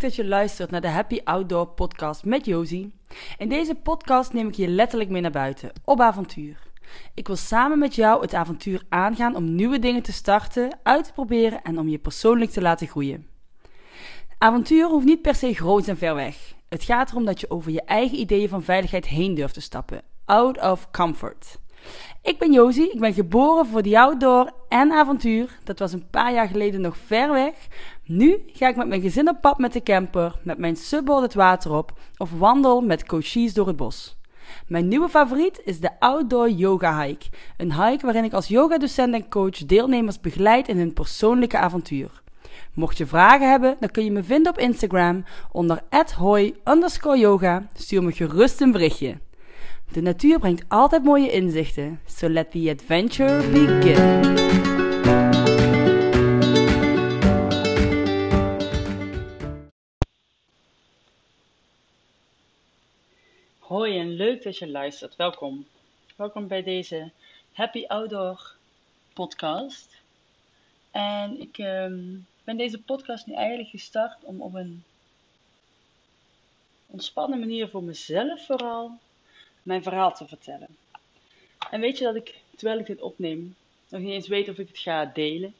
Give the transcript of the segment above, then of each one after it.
dat je luistert naar de Happy Outdoor podcast met Josie. In deze podcast neem ik je letterlijk mee naar buiten, op avontuur. Ik wil samen met jou het avontuur aangaan om nieuwe dingen te starten, uit te proberen en om je persoonlijk te laten groeien. Avontuur hoeft niet per se groot en ver weg. Het gaat erom dat je over je eigen ideeën van veiligheid heen durft te stappen. Out of comfort. Ik ben Josie, ik ben geboren voor die outdoor en avontuur. Dat was een paar jaar geleden nog ver weg. Nu ga ik met mijn gezin op pad met de camper, met mijn subboard het water op of wandel met coaches door het bos. Mijn nieuwe favoriet is de Outdoor Yoga Hike. Een hike waarin ik als yogadocent en coach deelnemers begeleid in hun persoonlijke avontuur. Mocht je vragen hebben, dan kun je me vinden op Instagram onder hoi yoga. Stuur me gerust een berichtje. De natuur brengt altijd mooie inzichten, so let the adventure begin. Hoi en leuk dat je luistert. Welkom. Welkom bij deze Happy Outdoor podcast. En ik um, ben deze podcast nu eigenlijk gestart om op een ontspannen manier voor mezelf vooral mijn verhaal te vertellen. En weet je dat ik, terwijl ik dit opneem, nog niet eens weet of ik het ga delen.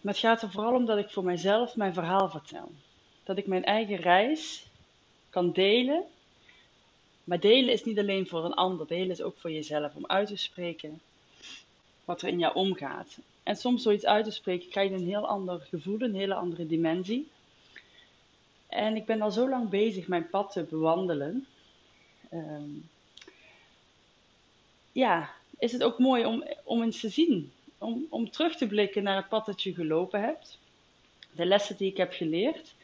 Maar het gaat er vooral om dat ik voor mijzelf mijn verhaal vertel. Dat ik mijn eigen reis kan delen. Maar delen is niet alleen voor een ander, delen is ook voor jezelf. Om uit te spreken wat er in jou omgaat. En soms zoiets uit te spreken krijg je een heel ander gevoel, een hele andere dimensie. En ik ben al zo lang bezig mijn pad te bewandelen. Ehm, ja, is het ook mooi om, om eens te zien. Om, om terug te blikken naar het pad dat je gelopen hebt. De lessen die ik heb geleerd.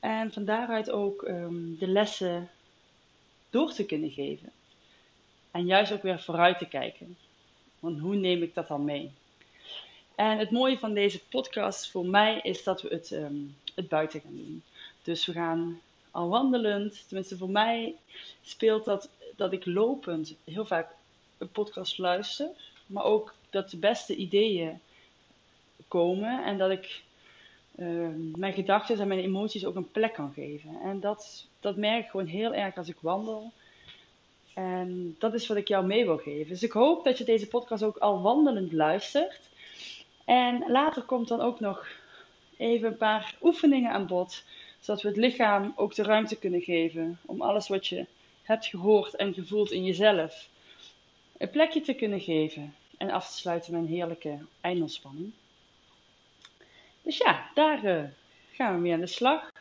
En van daaruit ook ehm, de lessen door te kunnen geven. En juist ook weer vooruit te kijken. Want hoe neem ik dat dan mee? En het mooie van deze podcast voor mij is dat we het, ehm, het buiten gaan doen. Dus we gaan al wandelend, tenminste voor mij speelt dat dat ik lopend heel vaak een podcast luister, maar ook dat de beste ideeën komen en dat ik ehm, mijn gedachten en mijn emoties ook een plek kan geven. En dat, dat merk ik gewoon heel erg als ik wandel. En dat is wat ik jou mee wil geven. Dus ik hoop dat je deze podcast ook al wandelend luistert. En later komt dan ook nog even een paar oefeningen aan bod, zodat we het lichaam ook de ruimte kunnen geven om alles wat je hebt gehoord en gevoeld in jezelf een plekje te kunnen geven en af te sluiten met een heerlijke eindontspanning. Dus ja, daar uh, gaan we mee aan de slag.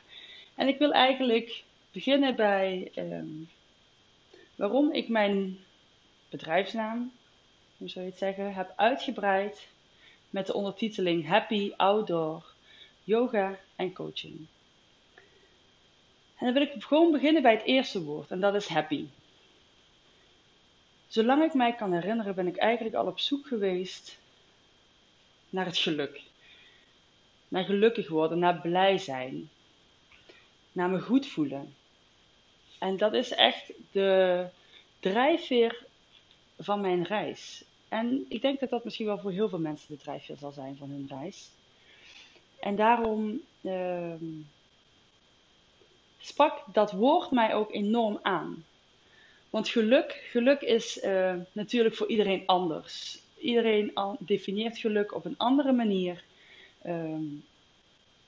En ik wil eigenlijk beginnen bij um, waarom ik mijn bedrijfsnaam, hoe zou je het zeggen, heb uitgebreid met de ondertiteling Happy Outdoor Yoga en Coaching. En dan wil ik gewoon beginnen bij het eerste woord en dat is happy. Zolang ik mij kan herinneren ben ik eigenlijk al op zoek geweest naar het geluk. Naar gelukkig worden, naar blij zijn, naar me goed voelen. En dat is echt de drijfveer van mijn reis. En ik denk dat dat misschien wel voor heel veel mensen de drijfveer zal zijn van hun reis. En daarom uh, sprak dat woord mij ook enorm aan. Want geluk, geluk is uh, natuurlijk voor iedereen anders. Iedereen definieert geluk op een andere manier. Um,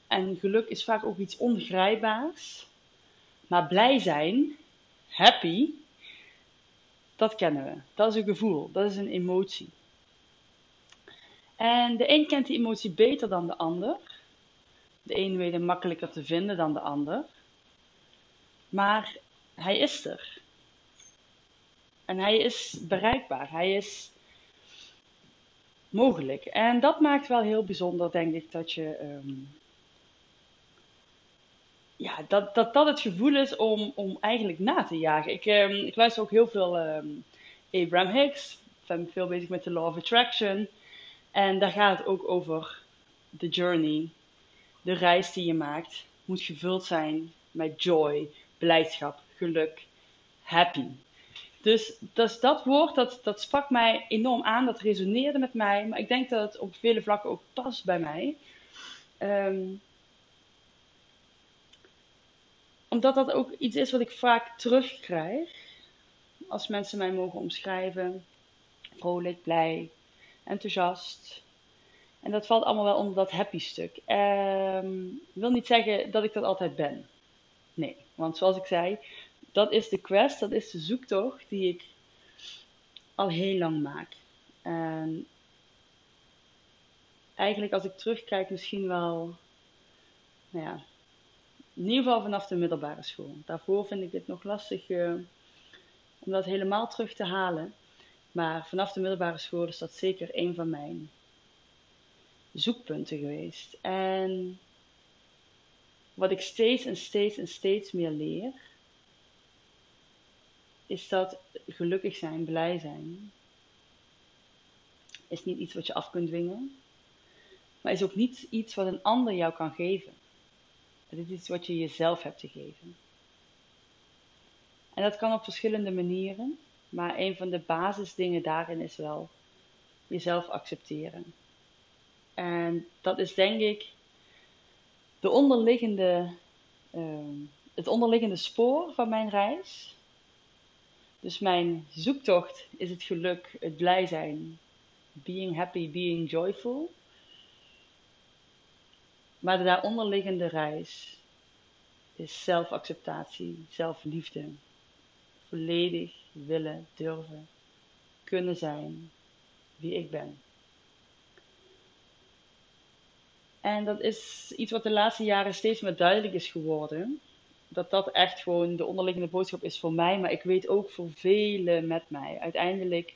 en geluk is vaak ook iets ongrijpbaars. Maar blij zijn, happy, dat kennen we. Dat is een gevoel, dat is een emotie. En de een kent die emotie beter dan de ander. De een weet hem makkelijker te vinden dan de ander. Maar hij is er. En hij is bereikbaar. Hij is mogelijk. En dat maakt wel heel bijzonder, denk ik, dat je. Um, ja, dat, dat dat het gevoel is om, om eigenlijk na te jagen. Ik, um, ik luister ook heel veel um, Abraham Hicks. Ik ben veel bezig met de Law of Attraction. En daar gaat het ook over de journey. De reis die je maakt moet gevuld zijn met joy, blijdschap, geluk, happy. Dus, dus dat woord, dat, dat sprak mij enorm aan, dat resoneerde met mij, maar ik denk dat het op vele vlakken ook past bij mij. Um, omdat dat ook iets is wat ik vaak terugkrijg. Als mensen mij mogen omschrijven. Vrolijk, blij, enthousiast. En dat valt allemaal wel onder dat happy stuk. Ehm, ik wil niet zeggen dat ik dat altijd ben. Nee, want zoals ik zei, dat is de quest, dat is de zoektocht die ik al heel lang maak. En eigenlijk als ik terugkijk, misschien wel, nou ja, in ieder geval vanaf de middelbare school. Daarvoor vind ik dit nog lastig uh, om dat helemaal terug te halen. Maar vanaf de middelbare school is dat zeker een van mijn zoekpunten geweest. En wat ik steeds en steeds en steeds meer leer, is dat gelukkig zijn, blij zijn, is niet iets wat je af kunt dwingen, maar is ook niet iets wat een ander jou kan geven. Het is iets wat je jezelf hebt te geven. En dat kan op verschillende manieren, maar een van de basisdingen daarin is wel jezelf accepteren. En dat is denk ik de onderliggende, uh, het onderliggende spoor van mijn reis. Dus mijn zoektocht is het geluk, het blij zijn, being happy, being joyful. Maar de daaronderliggende reis is zelfacceptatie, zelfliefde. Volledig willen, durven, kunnen zijn wie ik ben. En dat is iets wat de laatste jaren steeds meer duidelijk is geworden. Dat dat echt gewoon de onderliggende boodschap is voor mij, maar ik weet ook voor velen met mij. Uiteindelijk,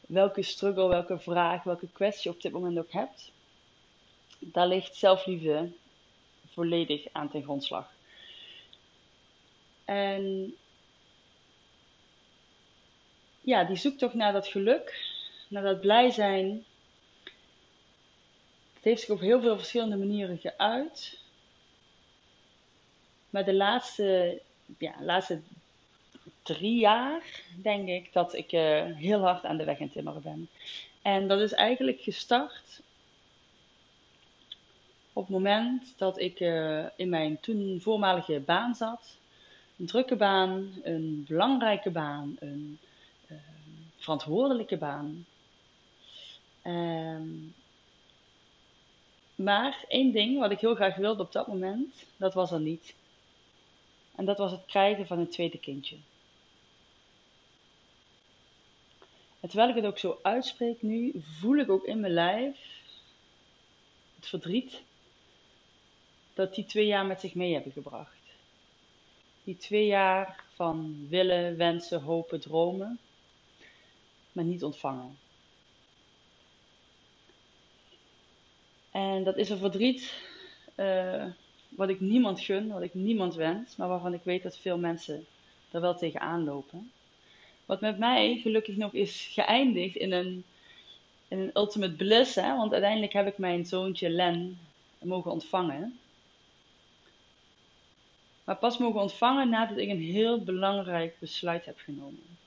welke struggle, welke vraag, welke kwestie je op dit moment ook hebt, daar ligt zelfliefde volledig aan ten grondslag. En ja, die zoektocht naar dat geluk, naar dat blij zijn, het heeft zich op heel veel verschillende manieren geuit. Maar de laatste, ja, laatste drie jaar denk ik dat ik uh, heel hard aan de weg in timmeren ben. En dat is eigenlijk gestart op het moment dat ik uh, in mijn toen voormalige baan zat. Een drukke baan, een belangrijke baan, een uh, verantwoordelijke baan. Um, maar één ding wat ik heel graag wilde op dat moment, dat was er niet. En dat was het krijgen van een tweede kindje. En terwijl ik het ook zo uitspreek nu, voel ik ook in mijn lijf het verdriet dat die twee jaar met zich mee hebben gebracht. Die twee jaar van willen, wensen, hopen, dromen, maar niet ontvangen. En dat is een verdriet uh, wat ik niemand gun, wat ik niemand wens, maar waarvan ik weet dat veel mensen er wel tegenaan lopen. Wat met mij gelukkig nog is geëindigd in een, in een ultimate bliss, hè? want uiteindelijk heb ik mijn zoontje Len mogen ontvangen. Maar pas mogen ontvangen nadat ik een heel belangrijk besluit heb genomen.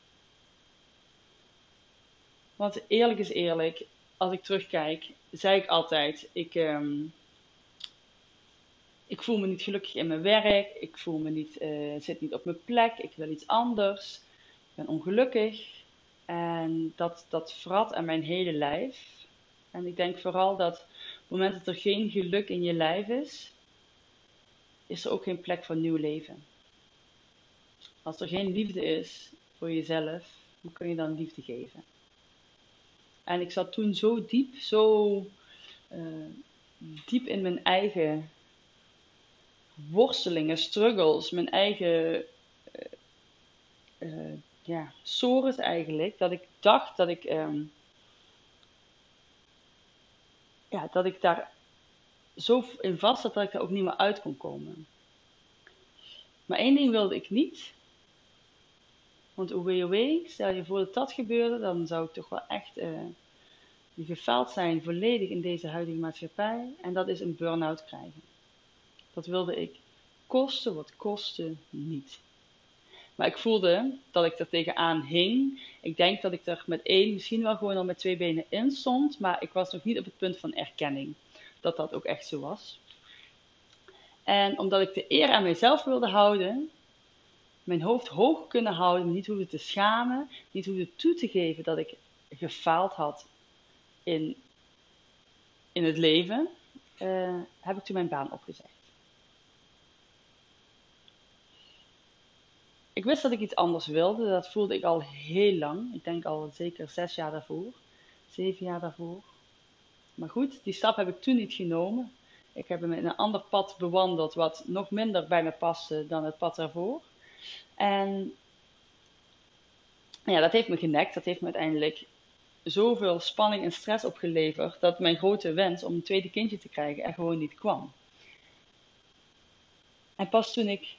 Want eerlijk is eerlijk, als ik terugkijk, zei ik altijd: ik, um, ik voel me niet gelukkig in mijn werk, ik voel me niet, uh, zit niet op mijn plek, ik wil iets anders, ik ben ongelukkig. En dat, dat vrat aan mijn hele lijf. En ik denk vooral dat op het moment dat er geen geluk in je lijf is, is er ook geen plek voor nieuw leven. Als er geen liefde is voor jezelf, hoe kun je dan liefde geven? En ik zat toen zo diep, zo uh, diep in mijn eigen worstelingen, struggles, mijn eigen uh, ja, sores eigenlijk, dat ik dacht dat ik, um, ja, dat ik daar zo in vast zat dat ik er ook niet meer uit kon komen. Maar één ding wilde ik niet. Want OWOW, stel je voor dat dat gebeurde, dan zou ik toch wel echt uh, gefaald zijn volledig in deze huidige maatschappij. En dat is een burn-out krijgen. Dat wilde ik kosten wat kosten niet. Maar ik voelde dat ik er tegenaan hing. Ik denk dat ik er met één, misschien wel gewoon al met twee benen in stond. Maar ik was nog niet op het punt van erkenning dat dat ook echt zo was. En omdat ik de eer aan mezelf wilde houden, mijn hoofd hoog kunnen houden, niet hoeven te schamen, niet hoeven toe te geven dat ik gefaald had in, in het leven, uh, heb ik toen mijn baan opgezegd. Ik wist dat ik iets anders wilde, dat voelde ik al heel lang. Ik denk al zeker zes jaar daarvoor, zeven jaar daarvoor. Maar goed, die stap heb ik toen niet genomen. Ik heb hem in een ander pad bewandeld, wat nog minder bij me paste dan het pad daarvoor. En ja, dat heeft me genekt. Dat heeft me uiteindelijk zoveel spanning en stress opgeleverd dat mijn grote wens om een tweede kindje te krijgen er gewoon niet kwam. En pas toen ik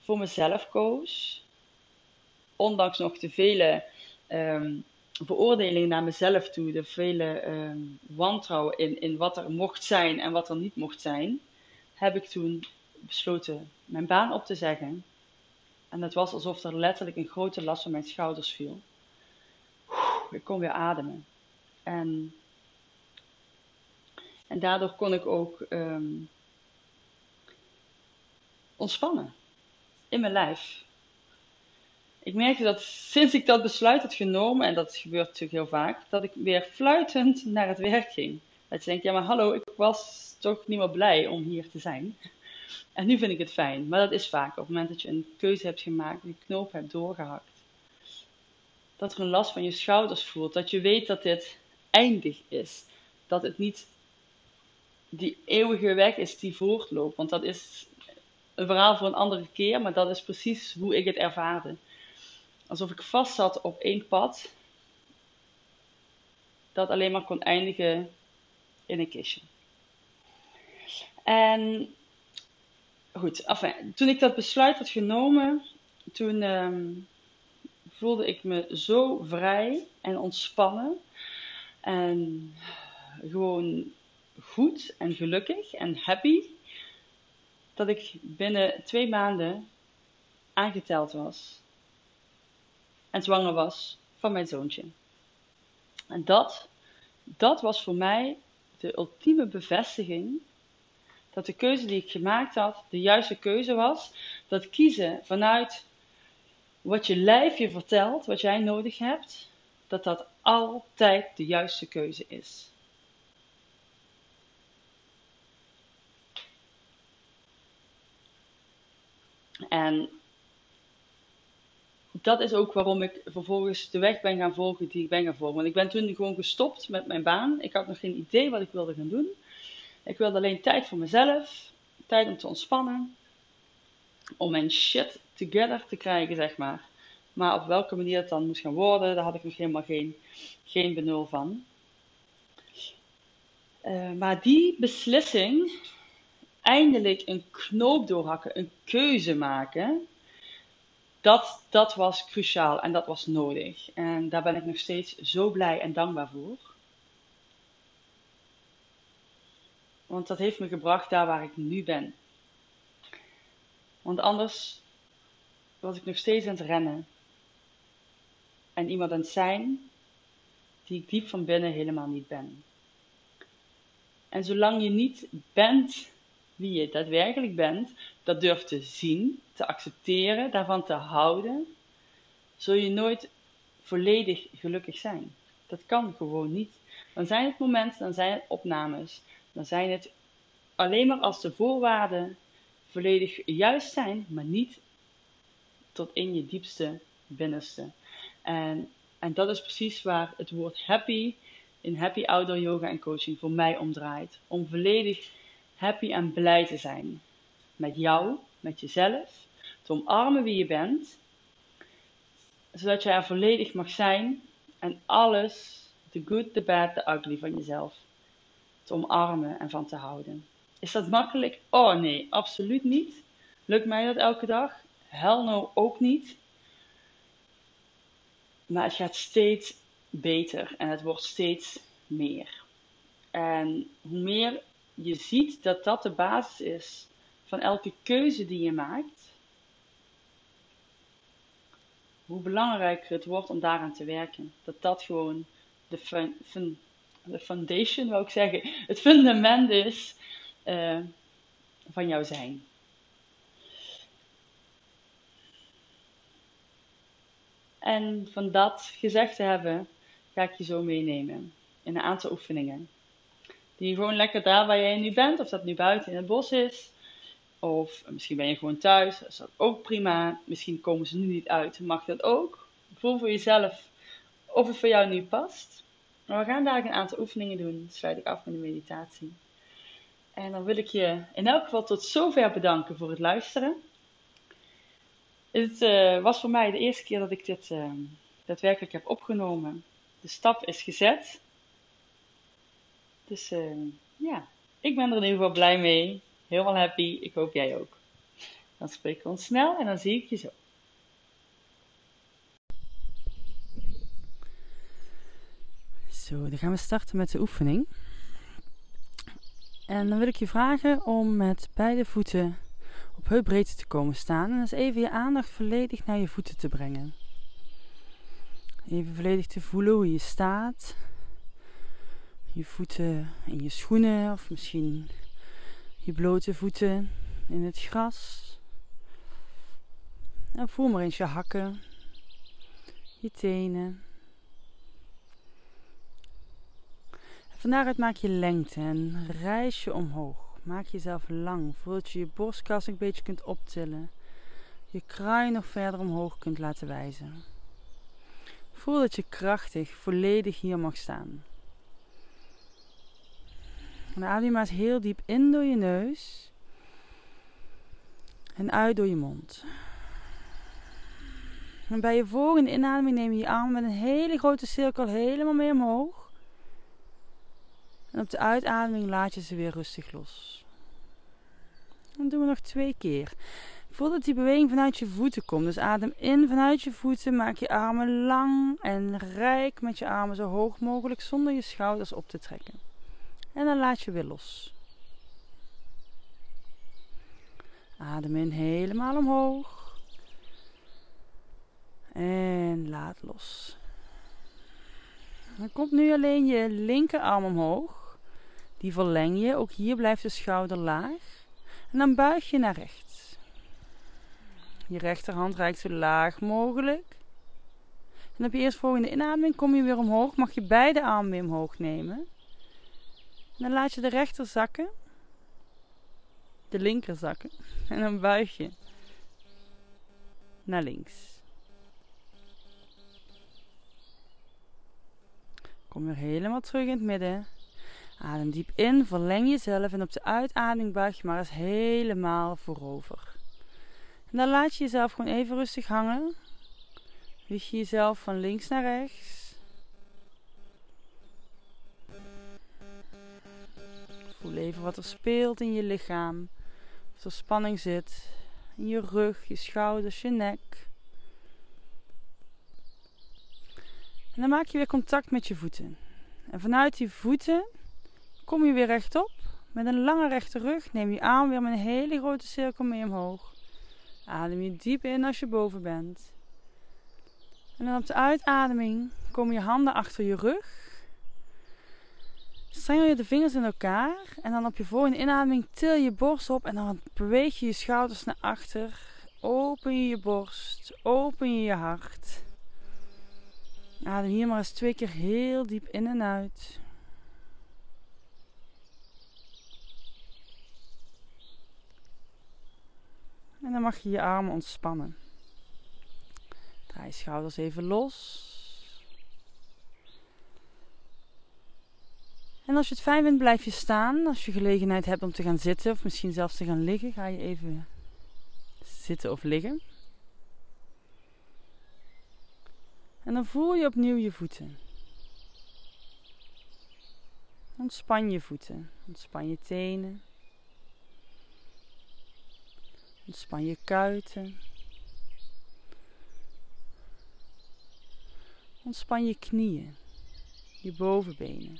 voor mezelf koos, ondanks nog de vele um, veroordelingen naar mezelf toe, de vele um, wantrouwen in, in wat er mocht zijn en wat er niet mocht zijn, heb ik toen besloten mijn baan op te zeggen. En het was alsof er letterlijk een grote last van mijn schouders viel ik kon weer ademen. En, en daardoor kon ik ook ehm, ontspannen in mijn lijf. Ik merkte dat sinds ik dat besluit had genomen, en dat gebeurt natuurlijk heel vaak, dat ik weer fluitend naar het werk ging. Dat je denkt, ja maar hallo, ik was toch niet meer blij om hier te zijn. En nu vind ik het fijn. Maar dat is vaak op het moment dat je een keuze hebt gemaakt, die knoop hebt doorgehakt dat er een last van je schouders voelt. Dat je weet dat dit eindig is. Dat het niet die eeuwige weg is die voortloopt. Want dat is een verhaal voor een andere keer, maar dat is precies hoe ik het ervaarde. Alsof ik vast zat op één pad, dat alleen maar kon eindigen in een kistje. En goed, toen ik dat besluit had genomen, toen ehm, voelde ik me zo vrij en ontspannen. En gewoon goed en gelukkig en happy. Dat ik binnen twee maanden aangeteld was. En zwanger was van mijn zoontje. En dat, dat was voor mij de ultieme bevestiging dat de keuze die ik gemaakt had de juiste keuze was. Dat kiezen vanuit wat je lijf je vertelt, wat jij nodig hebt, dat dat altijd de juiste keuze is. En dat is ook waarom ik vervolgens de weg ben gaan volgen die ik ben gaan volgen. Want ik ben toen gewoon gestopt met mijn baan. Ik had nog geen idee wat ik wilde gaan doen. Ik wilde alleen tijd voor mezelf, tijd om te ontspannen, om mijn shit together te krijgen, zeg maar. Maar op welke manier het dan moest gaan worden, daar had ik nog helemaal geen, geen benul van. Uh, maar die beslissing, eindelijk een knoop doorhakken, een keuze maken, dat, dat was cruciaal en dat was nodig. En daar ben ik nog steeds zo blij en dankbaar voor. Want dat heeft me gebracht daar waar ik nu ben. Want anders was ik nog steeds aan het rennen. En iemand aan het zijn die ik diep van binnen helemaal niet ben. En zolang je niet bent wie je daadwerkelijk bent, dat durft te zien, te accepteren, daarvan te houden, zul je nooit volledig gelukkig zijn. Dat kan gewoon niet. Dan zijn het momenten, dan zijn het opnames, dan zijn het alleen maar als de voorwaarden volledig juist zijn, maar niet tot in je diepste binnenste. En, en dat is precies waar het woord happy in happy outdoor yoga en coaching voor mij omdraait. Om volledig happy en blij te zijn. Met jou, met jezelf. Te omarmen wie je bent. Zodat je er volledig mag zijn. En alles, the good, the bad, the ugly van jezelf. Te omarmen en van te houden. Is dat makkelijk? Oh nee, absoluut niet. Lukt mij dat elke dag? Hell no, ook niet. Maar het gaat steeds beter en het wordt steeds meer. En hoe meer je ziet dat dat de basis is van elke keuze die je maakt, hoe belangrijker het wordt om daaraan te werken. Dat dat gewoon de, fun, de foundation, wou ik zeggen, het fundament is uh, van jouw zijn. En van dat gezegd te hebben, ga ik je zo meenemen in een aantal oefeningen. Die gewoon lekker daar waar jij nu bent, of dat nu buiten in het bos is, of misschien ben je gewoon thuis, dat is dat ook prima. Misschien komen ze nu niet uit, mag dat ook. Voel voor jezelf of het voor jou nu past. We gaan daar een aantal oefeningen doen. Dan sluit ik af met een meditatie. En dan wil ik je in elk geval tot zover bedanken voor het luisteren. Het uh, was voor mij de eerste keer dat ik dit uh, daadwerkelijk heb opgenomen. De stap is gezet. Dus uh, ja, ik ben er in ieder geval blij mee. Helemaal happy. Ik hoop jij ook. Dan spreken we ons snel en dan zie ik je zo. Zo, dan gaan we starten met de oefening. En dan wil ik je vragen om met beide voeten op heupbreedte te komen staan. En dus even je aandacht volledig naar je voeten te brengen. Even volledig te voelen hoe je staat. Je voeten in je schoenen of misschien je blote voeten in het gras. En voel maar eens je hakken, je tenen. Van daaruit maak je lengte en reis je omhoog. Maak jezelf lang. Voel dat je je borstkas een beetje kunt optillen. Je kruin nog verder omhoog kunt laten wijzen. Voel dat je krachtig, volledig hier mag staan. En adem maar eens heel diep in door je neus. En uit door je mond. En bij je volgende inademing neem je je arm met een hele grote cirkel helemaal mee omhoog. En op de uitademing laat je ze weer rustig los. Dan doen we nog twee keer. Voel dat die beweging vanuit je voeten komt. Dus adem in vanuit je voeten. Maak je armen lang en rijk met je armen zo hoog mogelijk zonder je schouders op te trekken. En dan laat je weer los. Adem in helemaal omhoog. En laat los. Dan komt nu alleen je linkerarm omhoog. Die verleng je. Ook hier blijft de schouder laag. En dan buig je naar rechts. Je rechterhand reikt zo laag mogelijk. En op je eerstvolgende inademing kom je weer omhoog. Mag je beide armen weer omhoog nemen. En dan laat je de rechter zakken. De linker zakken. En dan buig je naar links. Kom weer helemaal terug in het midden. Adem diep in, verleng jezelf en op de uitademing buig je maar eens helemaal voorover. En dan laat je jezelf gewoon even rustig hangen. Wieg je jezelf van links naar rechts. Voel even wat er speelt in je lichaam. Of er spanning zit in je rug, je schouders, je nek. En dan maak je weer contact met je voeten. En vanuit die voeten kom je weer rechtop. Met een lange rechte rug neem je arm weer met een hele grote cirkel mee omhoog. Adem je diep in als je boven bent. En dan op de uitademing komen je handen achter je rug. Strengel je de vingers in elkaar en dan op je volgende inademing til je borst op en dan beweeg je je schouders naar achter. Open je je borst, open je je hart. Adem hier maar eens twee keer heel diep in en uit. En dan mag je je armen ontspannen. Draai je schouders even los. En als je het fijn vindt, blijf je staan. Als je gelegenheid hebt om te gaan zitten of misschien zelfs te gaan liggen, ga je even zitten of liggen. En dan voel je opnieuw je voeten. Ontspan je voeten. Ontspan je tenen. Ontspan je kuiten. Ontspan je knieën. Je bovenbenen.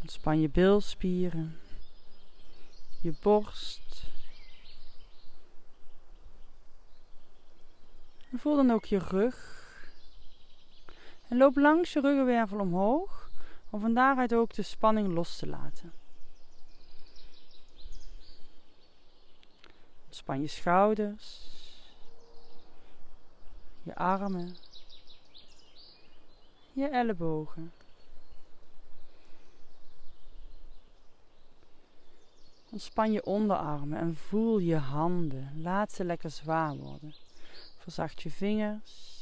Ontspan je bilspieren, je borst. Voel dan ook je rug. En loop langs je ruggenwervel omhoog, Om van daaruit ook de spanning los te laten. Ontspan je schouders, je armen, je ellebogen. Ontspan je onderarmen en voel je handen. Laat ze lekker zwaar worden. Verzacht je vingers.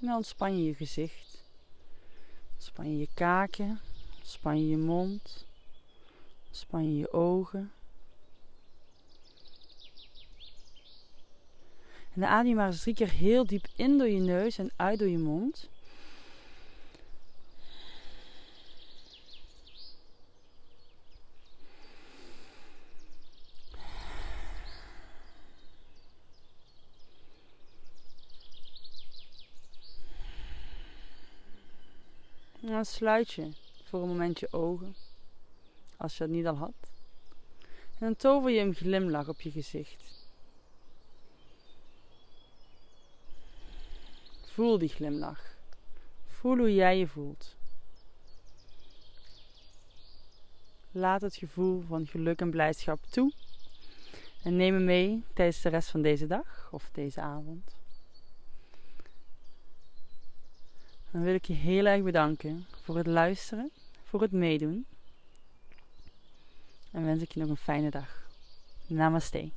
En dan ontspan je je gezicht. Ontspan je je kaken. Ontspan je je mond. Ontspan je je ogen. En adem maar eens drie keer heel diep in door je neus en uit door je mond. En dan sluit je voor een moment je ogen, als je dat niet al had. En dan tover je een glimlach op je gezicht. Voel die glimlach. Voel hoe jij je voelt. Laat het gevoel van geluk en blijdschap toe. En neem me mee tijdens de rest van deze dag of deze avond. Dan wil ik je heel erg bedanken voor het luisteren, voor het meedoen. En wens ik je nog een fijne dag. Namaste.